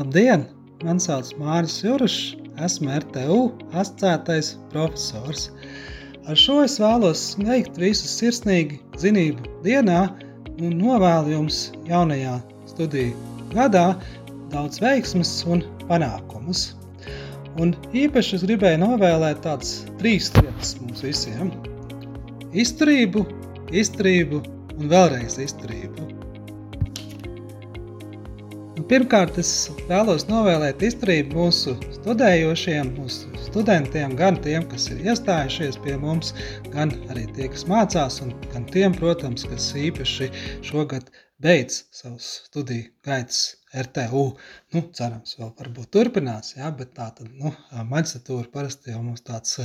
Labdien! Mani sauc Mārcis Juršs, esmu RTU asociētais profesors. Ar šo es vēlos sveikt visus sirsnīgi zinību dienā un novēlu jums jaunajā studiju gadā daudz veiksmes un panākumus. Un īpaši es gribēju novēlēt tādas trīs lietas mums visiem. Izturību, izturību un vēlreiz izturību. Pirmkārt, es vēlos novēlēt izturību mūsu studējošiem, mūsu studentiem, gan tiem, kas ir iestājušies pie mums, gan arī tie, kas mācās, un gan tiem, protams, kas īpaši šogad beidz savus studiju gaitas RTU. Nu, cerams, vēl varbūt turpinās, jā, bet tā tad, nu, maģistratūra parasti jau mums tāds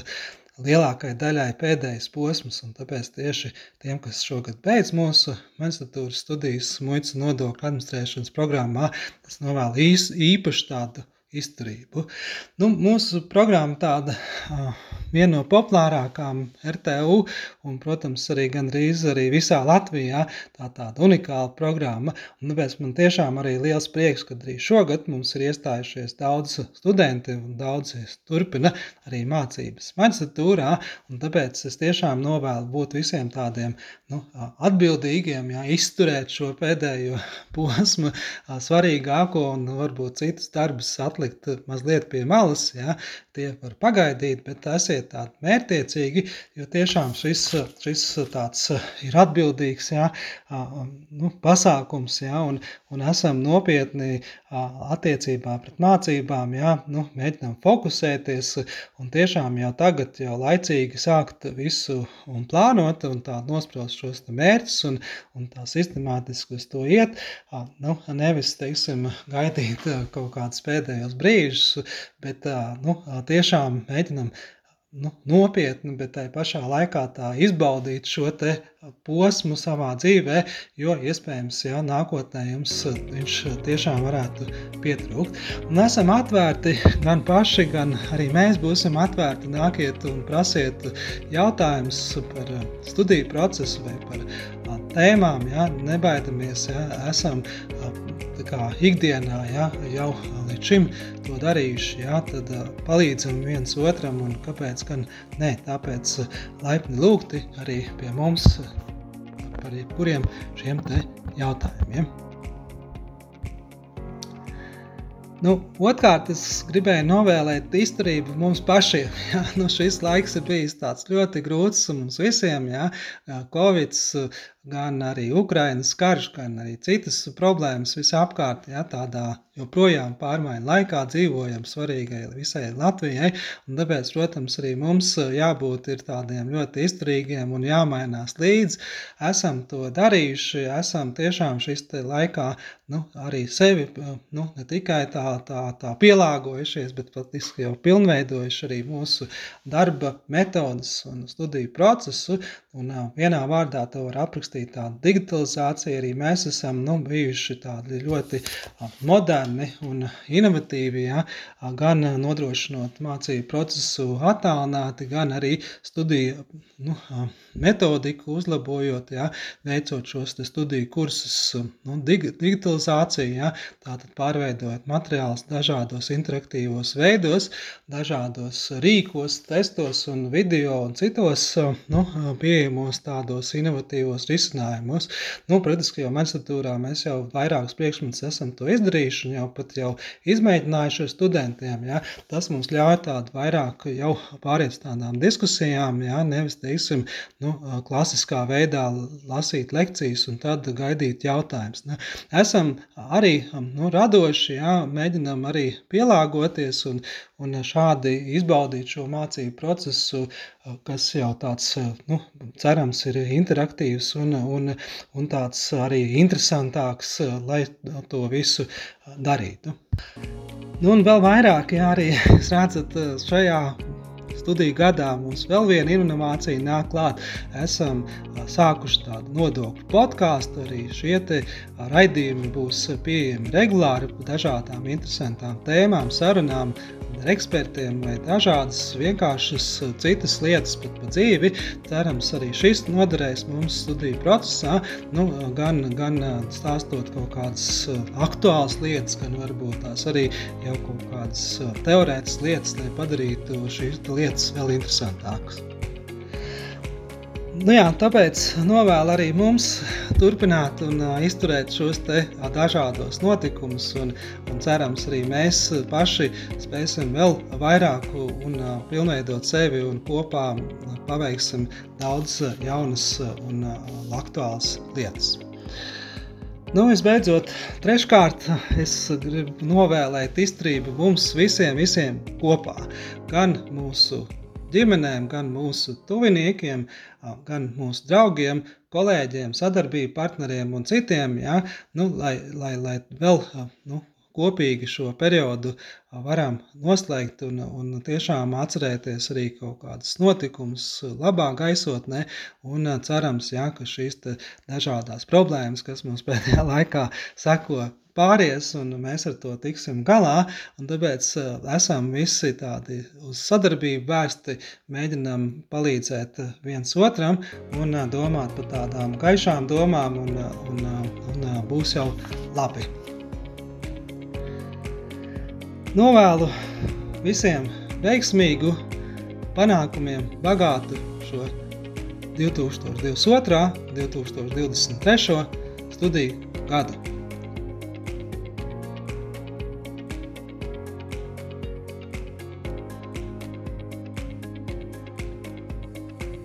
lielākajai daļai pēdējais posms, un tāpēc tieši tiem, kas šogad beidz mūsu maģistratūras studijas muitas nodokļu administrēšanas programmā, tas novēl īs, īpaši tādu izturību. Nu, mūsu programma tāda viena no populārākām RTU, un, protams, arī gandrīz arī visā Latvijā. Tā tāda unikāla programma, un tāpēc man tiešām arī liels prieks, ka arī šogad mums ir iestājušies daudz studenti, un daudzi turpina arī mācības maģistratūrā, un tāpēc es tiešām novēlu būt visiem tādiem nu, atbildīgiem, jā, izturēt šo pēdējo posmu, svarīgāko, un varbūt citus darbus atlikt mazliet pie malas, jā, tie var pagaidīt, bet esiet tādi mērķtiecīgi, jo tiešām šis, šis tāds ir atbildīgs jā, nu, pasākums, jā, un, un esam nopietni attiecībā pret mācībām, jā, nu, mēģinām fokusēties un tiešām jau tagad jau laicīgi sākt visu un plānot un tā nospraust šos mērķus un, un tā sistemātiski uz to iet, nu, nevis, teiksim, gaidīt kaut kādus pēdējos brīžus, bet nu, tiešām mēģinam nu, nopietni, bet tai pašā laikā tā izbaudīt šo posmu savā dzīvē, jo iespējams, jā, nākotnē jums viņš tiešām varētu pietrūkt. Un esam atvērti gan paši, gan arī mēs būsim atvērti nākiet un prasiet jautājumus par studiju procesu vai par tēmām, jā, nebaidamies, jā, esam kā ikdienā ja, jau līdz šim to darījuši, ja, tad palīdzam viens otram un kāpēc gan ne, tāpēc laipni lūgti arī pie mums par jebkuriem šiem te jautājumiem. Nu, Otrkārt, es gribēju novēlēt izturību mums pašiem. Ja? Nu, šis laiks ir bijis ļoti grūts mums visiem. Ja? Covid, gan arī Ukraiņas karš, gan arī citas problēmas visapkārt, ja, tādā joprojām pārmaiņu laikā dzīvojam svarīgai visai Latvijai, un tāpēc, protams, arī mums jābūt tādiem ļoti izturīgiem un jāmainās līdz. Esam to darījuši, esam tiešām šis laikā, nu, arī sevi, nu, ne tikai tā, tā, tā pielāgojušies, bet patiski jau pilnveidojuši arī mūsu darba metodas un studiju procesu, un vienā vārdā to var aprakstīt attīstīt tādu digitalizāciju. Arī mēs esam nu, bijuši tādi ļoti moderni un inovatīvi, ja, gan nodrošinot mācību procesu attālināti, gan arī studiju nu, metodiku uzlabojot, ja, veicot šos studiju kursus, nu, dig, digitalizāciju, ja, tātad pārveidojot materiālus dažādos interaktīvos veidos, dažādos rīkos, testos un video un citos nu, pieejamos tādos inovatīvos risinājumus. Nu, ka jau maģistratūrā mēs jau vairākus priekšmetus esam to izdarījuši un jau pat jau izmēģinājuši ar studentiem. Ja? Tas mums ļauj tādu vairāk jau pāriet tādām diskusijām, ja? nevis, teiksim, nu, klasiskā veidā lasīt lekcijas un tad gaidīt jautājumus. Esam arī nu, radoši, ja? Mēģinam arī pielāgoties un, un šādi izbaudīt šo mācību procesu, kas jau tāds, nu, cerams, ir interaktīvs un, un, un tāds arī interesantāks, lai to visu darītu. Nu, un vēl vairāk, ja arī redzat šajā studiju gadā mums vēl viena inovācija nāk klāt. Esam sākuši tādu nodokļu podkāstu. Arī šie raidījumi būs pieejami regulāri par dažādām interesantām tēmām, sarunām ar ekspertiem vai dažādas vienkāršas citas lietas pat pa dzīvi. Cerams, arī šis noderēs mums studiju procesā, nu, gan, gan stāstot kaut kādas aktuālas lietas, gan varbūt tās arī jau kaut kādas teorētas lietas, lai padarītu šīs lietas vēl interesantākas. Nu jā, tāpēc novēlu arī mums turpināt un uh, izturēt šos te dažādos notikumus, un, un cerams, arī mēs paši spēsim vēl vairāk un uh, pilnveidot sevi un kopā paveiksim daudz jaunas un uh, aktuālas lietas. Nu, visbeidzot, treškārt, es gribu novēlēt izturību mums visiem, visiem kopā. Gan mūsu ģimenēm, gan mūsu tuviniekiem, gan mūsu draugiem, kolēģiem, sadarbību partneriem un citiem, ja, nu, lai, lai, lai vēl nu, kopīgi šo periodu varam noslēgt un, un tiešām atcerēties arī kaut kādus notikumus labā gaisotnē un cerams, ja, ka šīs dažādās problēmas, kas mums pēdējā laikā seko pāries, un mēs ar to tiksim galā. Tāpēc uh, esam visi tādi uz sadarbību vērsti, mēģinām palīdzēt uh, viens otram un uh, domāt par tādām gaišām domām, un, un, un būs jau labi. Novēlu visiem veiksmīgu, panākumiem, bagātu šo 2022. un 2023. studiju gadu.